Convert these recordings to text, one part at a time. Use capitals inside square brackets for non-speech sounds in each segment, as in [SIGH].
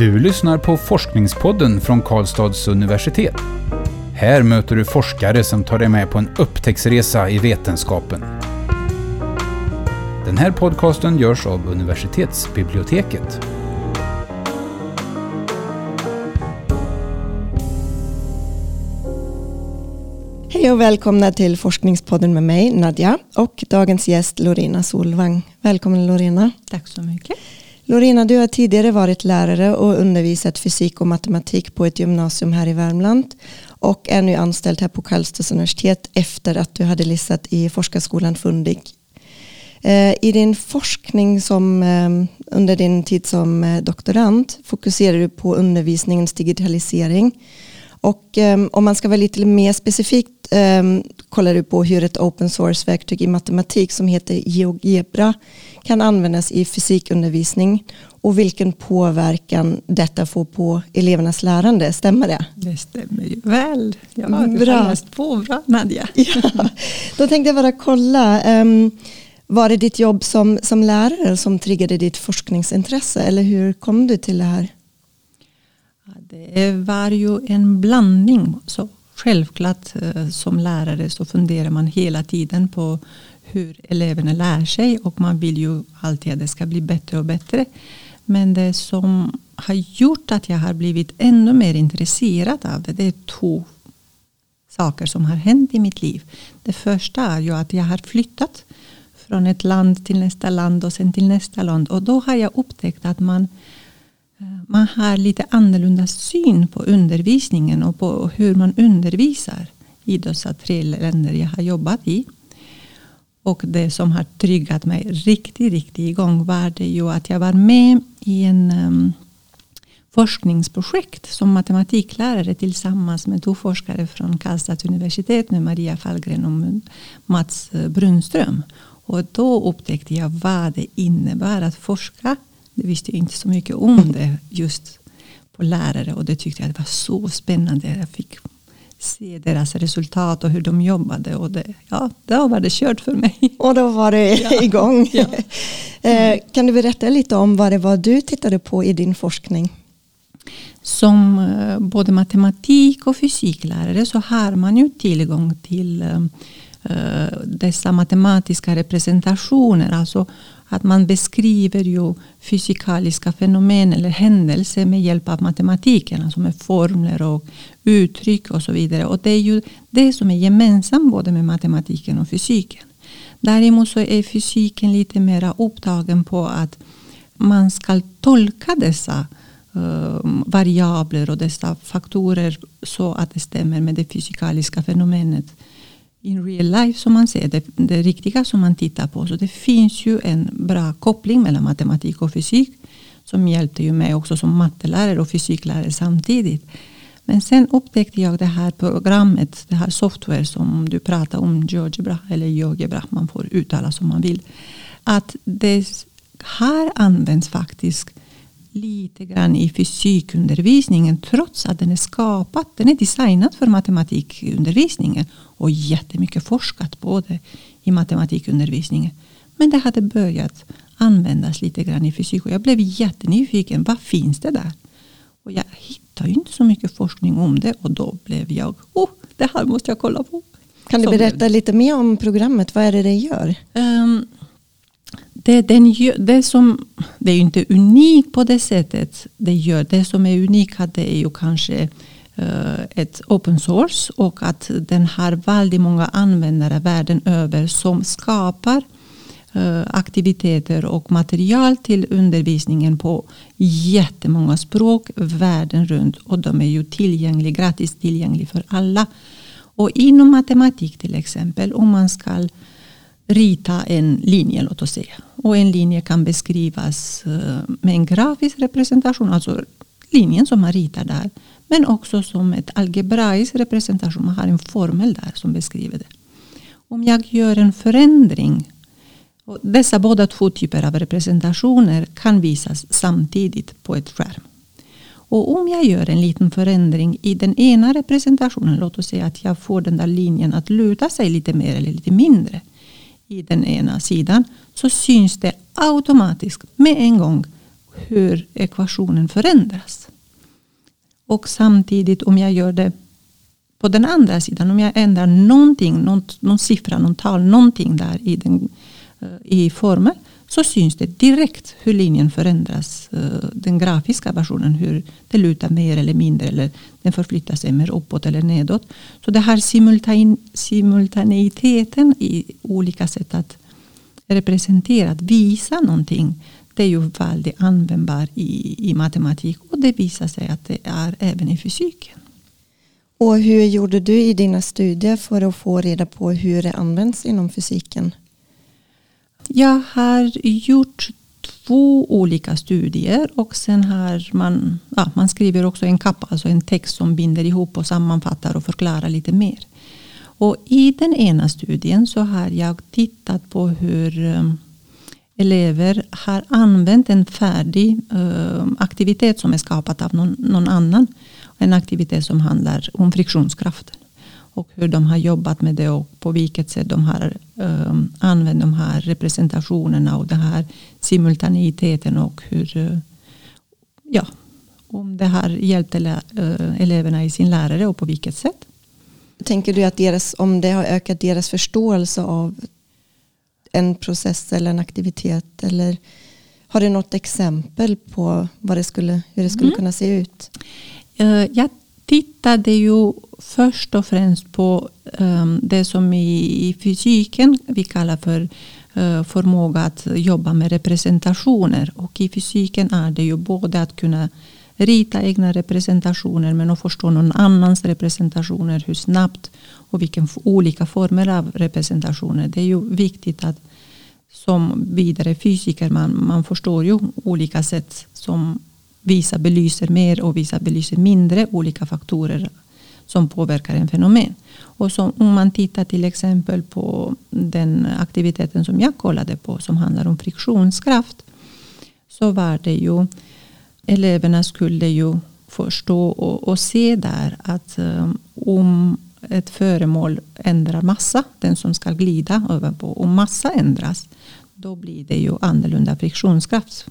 Du lyssnar på Forskningspodden från Karlstads universitet. Här möter du forskare som tar dig med på en upptäcktsresa i vetenskapen. Den här podcasten görs av universitetsbiblioteket. Hej och välkomna till Forskningspodden med mig, Nadja, och dagens gäst Lorena Solvang. Välkommen Lorena. Tack så mycket. Lorina, du har tidigare varit lärare och undervisat fysik och matematik på ett gymnasium här i Värmland och är nu anställd här på Karlstads universitet efter att du hade listat i forskarskolan Fundig. Eh, I din forskning som, eh, under din tid som eh, doktorand fokuserar du på undervisningens digitalisering och om man ska vara lite mer specifikt kollar du på hur ett open source-verktyg i matematik som heter GeoGebra kan användas i fysikundervisning och vilken påverkan detta får på elevernas lärande. Stämmer det? Det stämmer ju väl. Ja, du bra. har läst på bra Nadja. [LAUGHS] Ja, då tänkte jag bara kolla. Um, var det ditt jobb som, som lärare som triggade ditt forskningsintresse eller hur kom du till det här? Det var ju en blandning. Så självklart eh, som lärare så funderar man hela tiden på hur eleverna lär sig och man vill ju alltid att det ska bli bättre och bättre. Men det som har gjort att jag har blivit ännu mer intresserad av det, det är två saker som har hänt i mitt liv. Det första är ju att jag har flyttat från ett land till nästa land och sen till nästa land. Och då har jag upptäckt att man, eh, man har lite annorlunda syn på undervisningen och på hur man undervisar i dessa tre länder jag har jobbat i. Och det som har tryggat mig riktigt, riktigt igång var det ju att jag var med i en um, forskningsprojekt som matematiklärare tillsammans med två forskare från Karlstads universitet med Maria Fallgren och Mats Brunström. Och då upptäckte jag vad det innebär att forska. Det visste jag inte så mycket om det just på lärare och det tyckte jag var så spännande. Jag fick se deras resultat och hur de jobbade. Och det, ja, då var det kört för mig. [LAUGHS] Och då var det ja. [LAUGHS] igång. Ja. Mm. [LAUGHS] kan du berätta lite om vad det var du tittade på i din forskning? Som eh, både matematik och fysiklärare så har man ju tillgång till uh, dessa matematiska representationer. Alltså att man beskriver ju fysikaliska fenomen eller händelser med hjälp av matematiken, alltså med formler och uttryck och så vidare. Och det är ju det som är gemensamt både med matematiken och fysiken. Däremot så är fysiken lite mer upptagen på att man ska tolka dessa uh, variabler och dessa faktorer så att det stämmer med det fysikaliska fenomenet in real life som man ser, det, det riktiga som man tittar på. Så det finns ju en bra koppling mellan matematik och fysik som hjälpte ju mig också som mattelärare och fysiklärare samtidigt. Men sen upptäckte jag det här programmet, det här software som du pratar om, GeoGebra eller GeoGebra, man får uttala som man vill. Att det här används faktiskt lite grann i fysikundervisningen trots att den är skapad, den är designad för matematikundervisningen och jättemycket forskat på det i matematikundervisningen. Men det hade börjat användas lite grann i fysik och jag blev jättenyfiken. Vad finns det där? Och jag hittade inte så mycket forskning om det och då blev jag, oh, det här måste jag kolla på. Kan du berätta lite mer om programmet? Vad är det det gör? Um, det, den, det, som, det är ju inte unikt på det sättet det gör. Det som är unikt är ju kanske Eh, ett open source och att den har väldigt många användare världen över som skapar eh, aktiviteter och material till undervisningen på jättemånga språk världen runt och de är ju tillgängliga, gratis tillgängliga för alla. Och inom matematik till exempel om man ska rita en linje låt oss säga. Och en linje kan beskrivas eh, med en grafisk representation, alltså linjen som man ritar där. Men också som ett algebraisk representation, man har en formel där som beskriver det. Om jag gör en förändring, och dessa båda två typer av representationer kan visas samtidigt på ett skärm. Och om jag gör en liten förändring i den ena representationen, låt oss säga att jag får den där linjen att luta sig lite mer eller lite mindre i den ena sidan så syns det automatiskt med en gång hur ekvationen förändras. Och samtidigt om jag gör det på den andra sidan, om jag ändrar någonting, någon, någon siffra, någon tal, någonting där i, den, eh, i formen så syns det direkt hur linjen förändras. Eh, den grafiska versionen, hur det lutar mer eller mindre eller den förflyttar sig mer uppåt eller nedåt. Så det här simultan, simultaneiteten i olika sätt att representera, att visa någonting det är ju väldigt användbar i, i matematik och det visar sig att det är även i fysiken. Och hur gjorde du i dina studier för att få reda på hur det används inom fysiken? Jag har gjort två olika studier och sen har man, ja, man skriver också en kappa, alltså en text som binder ihop och sammanfattar och förklarar lite mer. Och I den ena studien så har jag tittat på hur um, elever har använt en färdig eh, aktivitet som är skapad av någon, någon annan. En aktivitet som handlar om friktionskraften och hur de har jobbat med det och på vilket sätt de har eh, använt de här representationerna och den här simultaniteten och hur eh, ja, om det har hjälpt ele, eh, eleverna i sin lärare och på vilket sätt. Tänker du att deras, om det har ökat deras förståelse av en process eller en aktivitet eller har du något exempel på vad det skulle, hur det skulle mm. kunna se ut? Uh, jag tittade ju först och främst på um, det som i, fysiken vi kallar för uh, förmåga att jobba med representationer. Och i fysiken är det ju både att kunna rita egna representationer men att förstå någon annans representationer, hur snabbt och vilka olika former av representationer. Det är ju viktigt att som vidare fysiker man, man förstår ju olika sätt som vissa belyser mer och vissa belyser mindre olika faktorer som påverkar en fenomen. Och så, om man tittar till exempel på den aktiviteten som jag kollade på som handlar om friktionskraft så var det ju eleverna skulle ju förstå och, och se där att um, om ett föremål ändrar massa, den som ska glida över på, om massa ändras, då blir det ju annorlunda friktionskraft.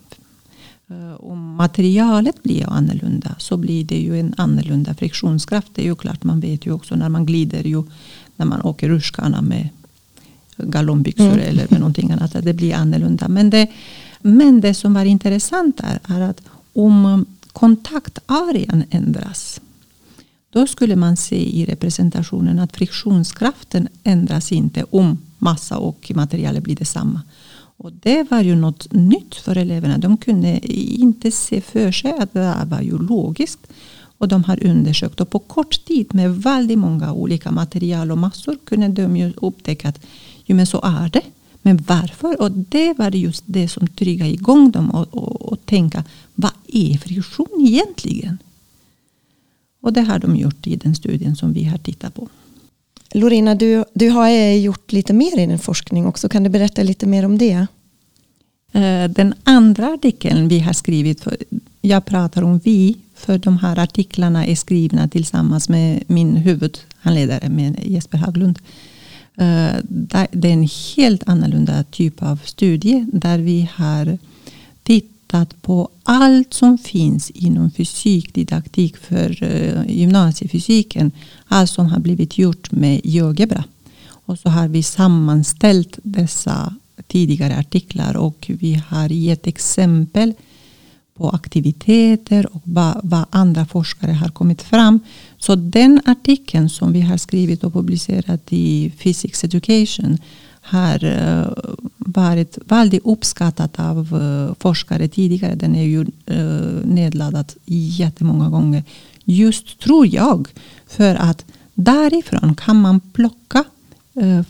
Uh, om materialet blir annorlunda så blir det ju en annorlunda friktionskraft. Det är ju klart, man vet ju också när man glider ju när man åker rutschkana med galonbyxor mm. eller med någonting annat, att det blir annorlunda. Men det, men det som var intressant där är att om kontaktarean ändras då skulle man se i representationen att friktionskraften ändras inte om massa och materialet blir detsamma. Och det var ju något nytt för eleverna. De kunde inte se för sig att det där var ju logiskt. Och de har undersökt och på kort tid med väldigt många olika material och massor kunde de ju upptäcka att jo, men så är det. Men varför? Och det var just det som triggade igång dem och, och, och tänka vad är friktion egentligen? Och det har de gjort i den studien som vi har tittat på. Lorina, du, du har gjort lite mer i din forskning också. Kan du berätta lite mer om det? Eh, den andra artikeln vi har skrivit, för, jag pratar om vi, för de här artiklarna är skrivna tillsammans med min huvudhandledare, med Jesper Haglund. Eh, det är en helt annorlunda typ av studie där vi har tittat på allt som finns inom fysikdidaktik för eh, gymnasiefysiken. Allt som har blivit gjort med GeoGebra. Och så har vi sammanställt dessa tidigare artiklar och vi har gett exempel på aktiviteter och vad, vad, andra forskare har kommit fram. Så den artikeln som vi har skrivit och publicerat i Physics Education har eh, varit väldigt uppskattat av eh, forskare tidigare. Den är ju eh, nedladdad jättemånga gånger. Just tror jag för att därifrån kan man plocka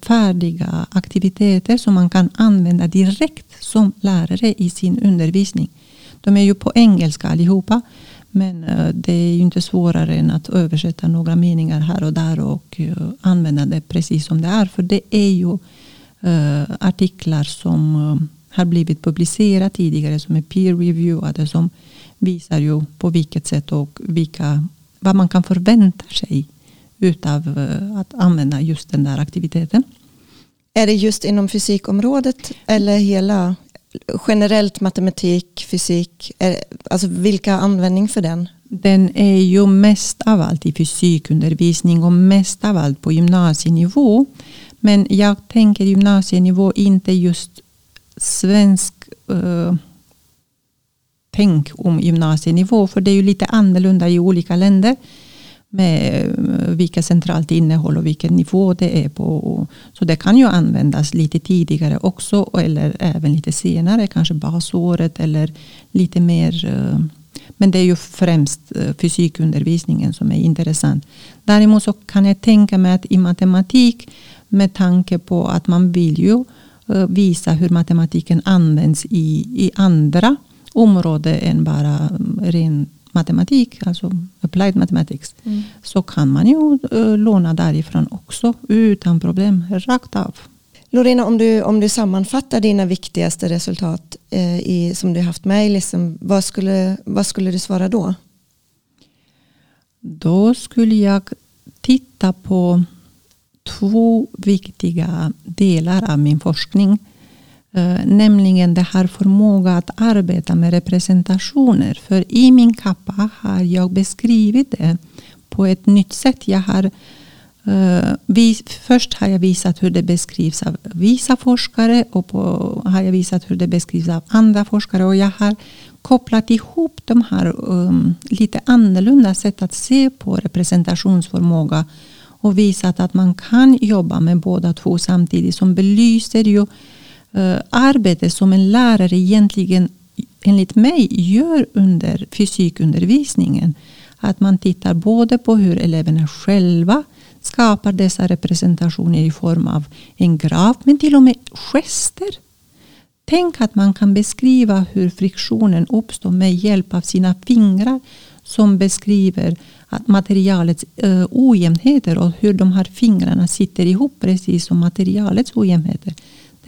färdiga aktiviteter som man kan använda direkt som lärare i sin undervisning. De är ju på engelska allihopa. Men eh, det är ju inte svårare än att översätta några meningar här och där och eh, använda det precis som det är. För det är ju eh, artiklar som har blivit publicerade tidigare som är peer-reviewade som visar ju på vilket sätt och vilka, vad man kan förvänta sig utav att använda just den där aktiviteten. Är det just inom fysikområdet eller hela generellt matematik, fysik, är, alltså vilka användning för den? Den är ju mest av allt i fysikundervisning och mest av allt på gymnasienivå. Men jag tänker gymnasienivå inte just svensk eh, tänk om gymnasienivå. För det är ju lite annorlunda i olika länder. Med eh, vilket centralt innehåll och vilken nivå det är på. Så det kan ju användas lite tidigare också. Eller även lite senare. Kanske basåret eller lite mer eh, men det är ju främst eh, fysikundervisningen som är intressant. Däremot så kan jag tänka mig att i matematik med tanke på att man vill ju visa hur matematiken används i, i andra områden än bara mm, rent matematik, alltså applied mathematics. Mm. Så kan man ju uh, låna därifrån också utan problem, rakt av. Lorena, om du, om du sammanfattar dina viktigaste resultat eh, i, som du haft med liksom, vad, skulle, vad skulle du svara då? Då skulle jag titta på två viktiga delar av min forskning. Eh, nämligen det här förmåga att arbeta med representationer. För i min kappa har jag beskrivit det på ett nytt sätt. Jag har, eh, vis, först har jag visat hur det beskrivs av vissa forskare och på, har jag visat hur det beskrivs av andra forskare. Och jag har kopplat ihop de här um, lite annorlunda sätt att se på representationsförmåga och visat att man kan jobba med båda två samtidigt som belyser ju Eh, arbete arbetet som en lärare egentligen enligt mig gör under fysikundervisningen. Att man tittar både på hur eleverna själva skapar dessa representationer i form av en graf men till och med gester. Tänk att man kan beskriva hur friktionen uppstår med hjälp av sina fingrar som beskriver att materialets eh, ojämnheter och hur de här fingrarna sitter ihop precis som materialets ojämnheter.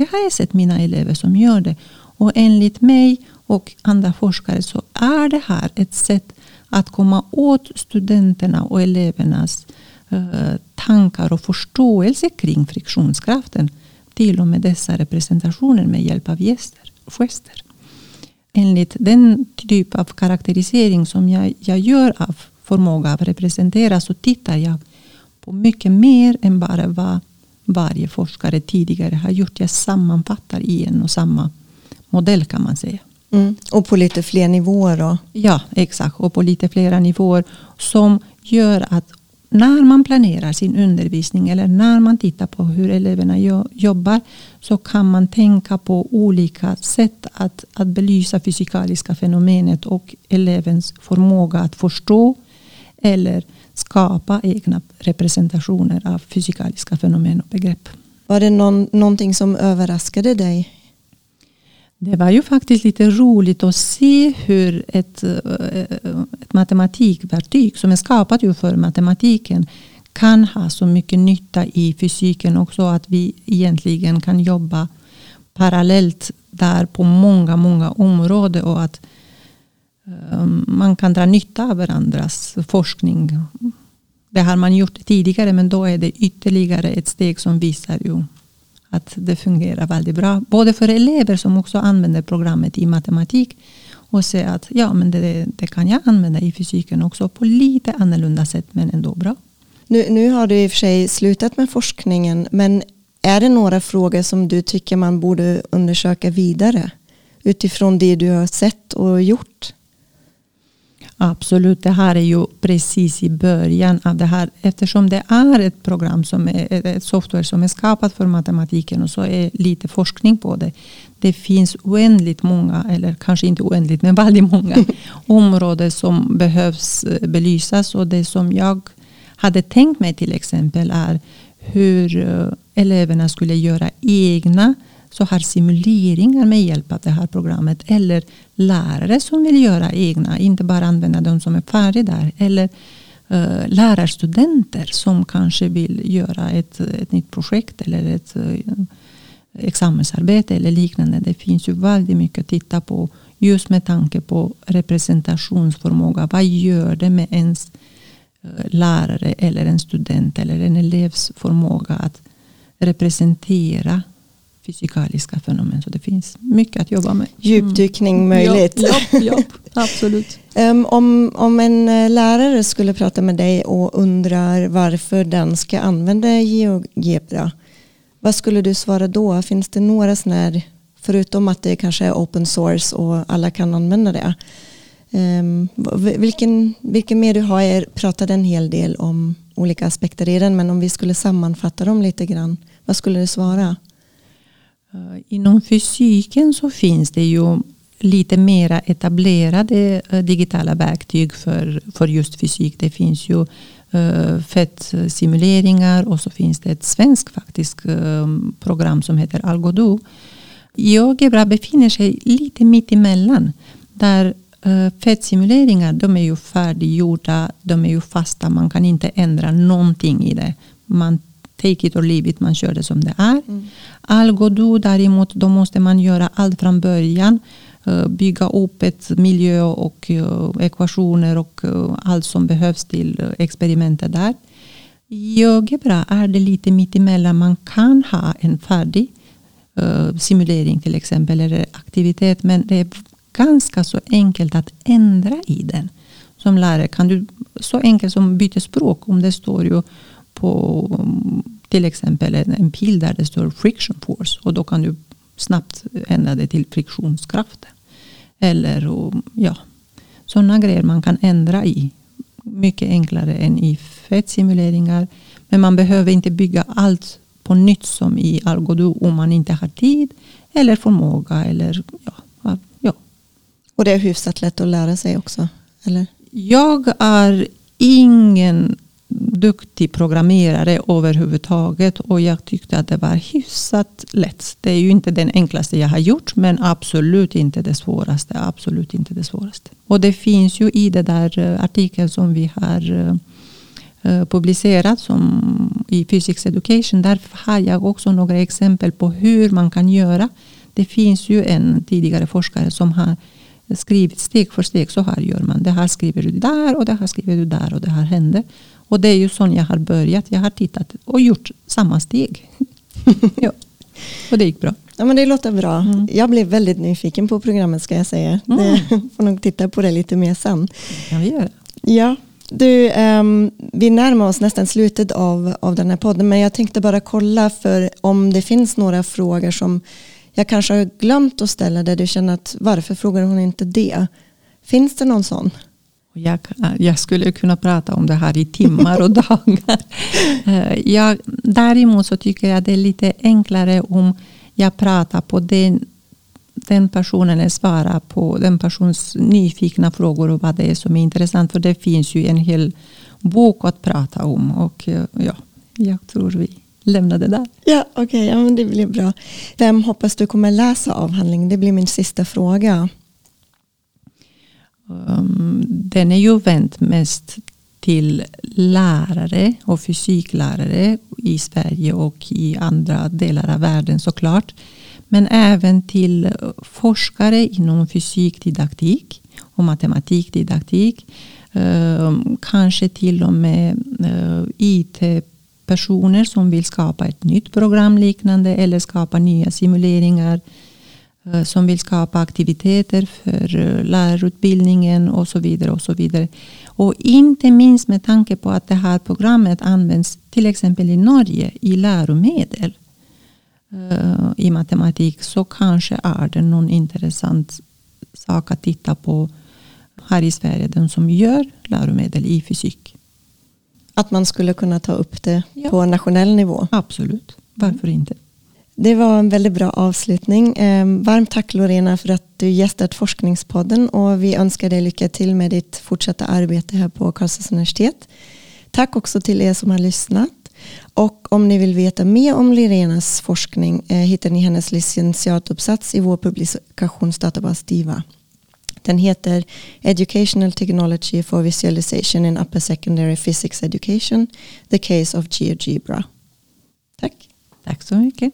Det har jag sett mina elever som gör det. Och enligt mig och andra forskare så är det här ett sätt att komma åt studenterna och elevernas eh, tankar och förståelse kring friktionskraften. Till och med dessa representationer med hjälp av gester, gester. Enligt den typ av karaktärisering som jag, jag gör av förmåga att representera så tittar jag på mycket mer än bara vad varje forskare tidigare har gjort. Jag sammanfattar i en och samma modell kan man säga. Mm. Och på lite fler nivåer då? Ja, exakt. Och på lite flera nivåer som gör att när man planerar sin undervisning eller när man tittar på hur eleverna jobbar så kan man tänka på olika sätt att, att belysa fysikaliska fenomenet och elevens förmåga att förstå eller skapa egna representationer av fysikaliska fenomen och begrepp. Var det någon, någonting som överraskade dig? Det var ju faktiskt lite roligt att se hur ett, eh, ett matematikverktyg som är skapat ju för matematiken kan ha så mycket nytta i fysiken också. Att vi egentligen kan jobba parallellt där på många, många områden. Och att Ehm, man kan dra nytta av varandras forskning. Det har man gjort tidigare men då är det ytterligare ett steg som visar ju att det fungerar väldigt bra. Både för elever som också använder programmet i matematik och se att ja, men det, det kan jag använda i fysiken också på lite annorlunda sätt men ändå bra. Nu, nu har du i och för sig slutat med forskningen men är det några frågor som du tycker man borde undersöka vidare utifrån det du har sett och gjort? Absolut, det här är ju precis i början av det här. Eftersom det är ett program som är ett software som är skapat för matematiken och så är lite forskning på det. Det finns oändligt många, eller kanske inte oändligt, men väldigt många [LAUGHS] områden som behövs eh, belysas. Och det som jag hade tänkt mig till exempel är hur eh, eleverna skulle göra egna så har simuleringar med hjälp av det här programmet. Eller lärare som vill göra egna, inte bara använda de som är färdiga där. Eller uh, lärarstudenter som kanske vill göra ett, ett nytt projekt eller ett uh, examensarbete eller liknande. Det finns ju väldigt mycket att titta på just med tanke på representationsförmåga. Vad gör det med ens eh, lärare eller en student eller en elevs förmåga att representera fysikaliska fenomen. Så det finns mycket att jobba med. Djupdykning mm. möjligt. Ja, ja, ja absolut. um, om, om en eh, lärare skulle prata med dig och undrar varför den ska använda GeoGebra. Vad skulle du svara då? Finns det några sådana här, förutom att det kanske är open source och alla kan använda det. Um, vilken, vilken mer du har, jag pratade en hel del om olika aspekter i den, men om vi skulle sammanfatta dem lite grann, vad skulle du svara? Eh, inom fysiken så finns det ju lite mera etablerade eh, digitala verktyg för, för just fysik. Det finns ju eh, fettsimuleringar och så finns det ett svenskt faktiskt program som heter Algodo. GeoGebra befinner sig lite mitt emellan. Där fettsimuleringar de är ju färdiggjorda, de är ju fasta, man kan inte ändra någonting i det. Man take it or leave it, man kör det som det är. Mm. Algodo däremot, då måste man göra allt från början. Eh, bygga upp ett miljö och eh, ekvationer och eh, allt som behövs till experimentet där. I GeoGebra är det lite mittemellan. Man kan ha en färdig simulering till exempel eller aktivitet men det är ganska så enkelt att ändra i den. Som lärare kan du så enkelt som byta språk om det står ju på till exempel en, en pil där det står friction force och då kan du snabbt ändra det till friktionskraften. Eller ja, sådana grejer man kan ändra i. Mycket enklare än i fettsimuleringar. Men man behöver inte bygga allt på nytt som i Algodo om man inte har tid eller förmåga. Eller, ja, ja. Och det är hyfsat lätt att lära sig också? Eller? Jag är ingen duktig programmerare överhuvudtaget och jag tyckte att det var hyfsat lätt. Det är ju inte den enklaste jag har gjort men absolut inte det svåraste. Absolut inte det svåraste. Och det finns ju i den där eh, artikeln som vi har eh, eh, publicerat som i Physics Education. Där har jag också några exempel på hur man kan göra. Det finns ju en tidigare forskare som har skrivit steg för steg. Så här gör man. Det här skriver du där och det här skriver du där och det här händer. Och det är ju så jag har börjat. Jag har tittat och gjort samma steg. [LAUGHS] ja. Och det gick bra. Ja, men det låter bra. Mm. Jag blev väldigt nyfiken på programmet ska jag säga. Mm. Det, [LAUGHS] får nog titta på det lite mer sen. kan vi göra. Ja, du, um, vi närmar oss nästan slutet av, av den här podden men jag tänkte bara kolla för om det finns några frågor som jag kanske har glömt att ställa där du känner att varför frågar hon inte det? Finns det någon sån? Jag, jag, skulle kunna prata om det här i timmar och [LAUGHS] dagar. Eh, jag, däremot så tycker jag det är lite enklare om jag pratar på den, den personen eller svarar på den persons nyfikna frågor och vad det är som är intressant. För det finns ju en hel bok att prata om. Och eh, ja, jag tror vi lämnar det där. Ja, okej, okay, ja, det blir bra. Vem hoppas du kommer läsa avhandlingen? Det blir min sista fråga. Um, den är ju vänd mest till lärare och fysiklärare i Sverige och i andra delar av världen såklart. Men även till forskare inom fysikdidaktik och matematikdidaktik. Um, kanske till och med eh, uh, IT-personer som vill skapa ett nytt program liknande eller skapa nya simuleringar som vill skapa aktiviteter för eh, lärarutbildningen och så vidare. Och så vidare. Och inte minst med tanke på att det här programmet används till exempel i Norge i läromedel eh, i matematik så kanske är det någon intressant sak att titta på här i Sverige, den som gör läromedel i fysik. Att man skulle kunna ta upp det ja. på nationell nivå? Absolut, varför inte? Det var en väldigt bra avslutning. Ehm, varmt tack Lorena för att du gästat Forskningspodden och vi önskar dig lycka till med ditt fortsatta arbete här på Karlstads universitet. Tack också till er som har lyssnat. Och om ni vill veta mer om Lorenas forskning eh, hittar ni hennes licentiatuppsats i vår publikationsdatabas DIVA. Den heter Educational Technology for Visualization in Upper Secondary Physics Education, The Case of GeoGebra. Tack. Tack så mycket.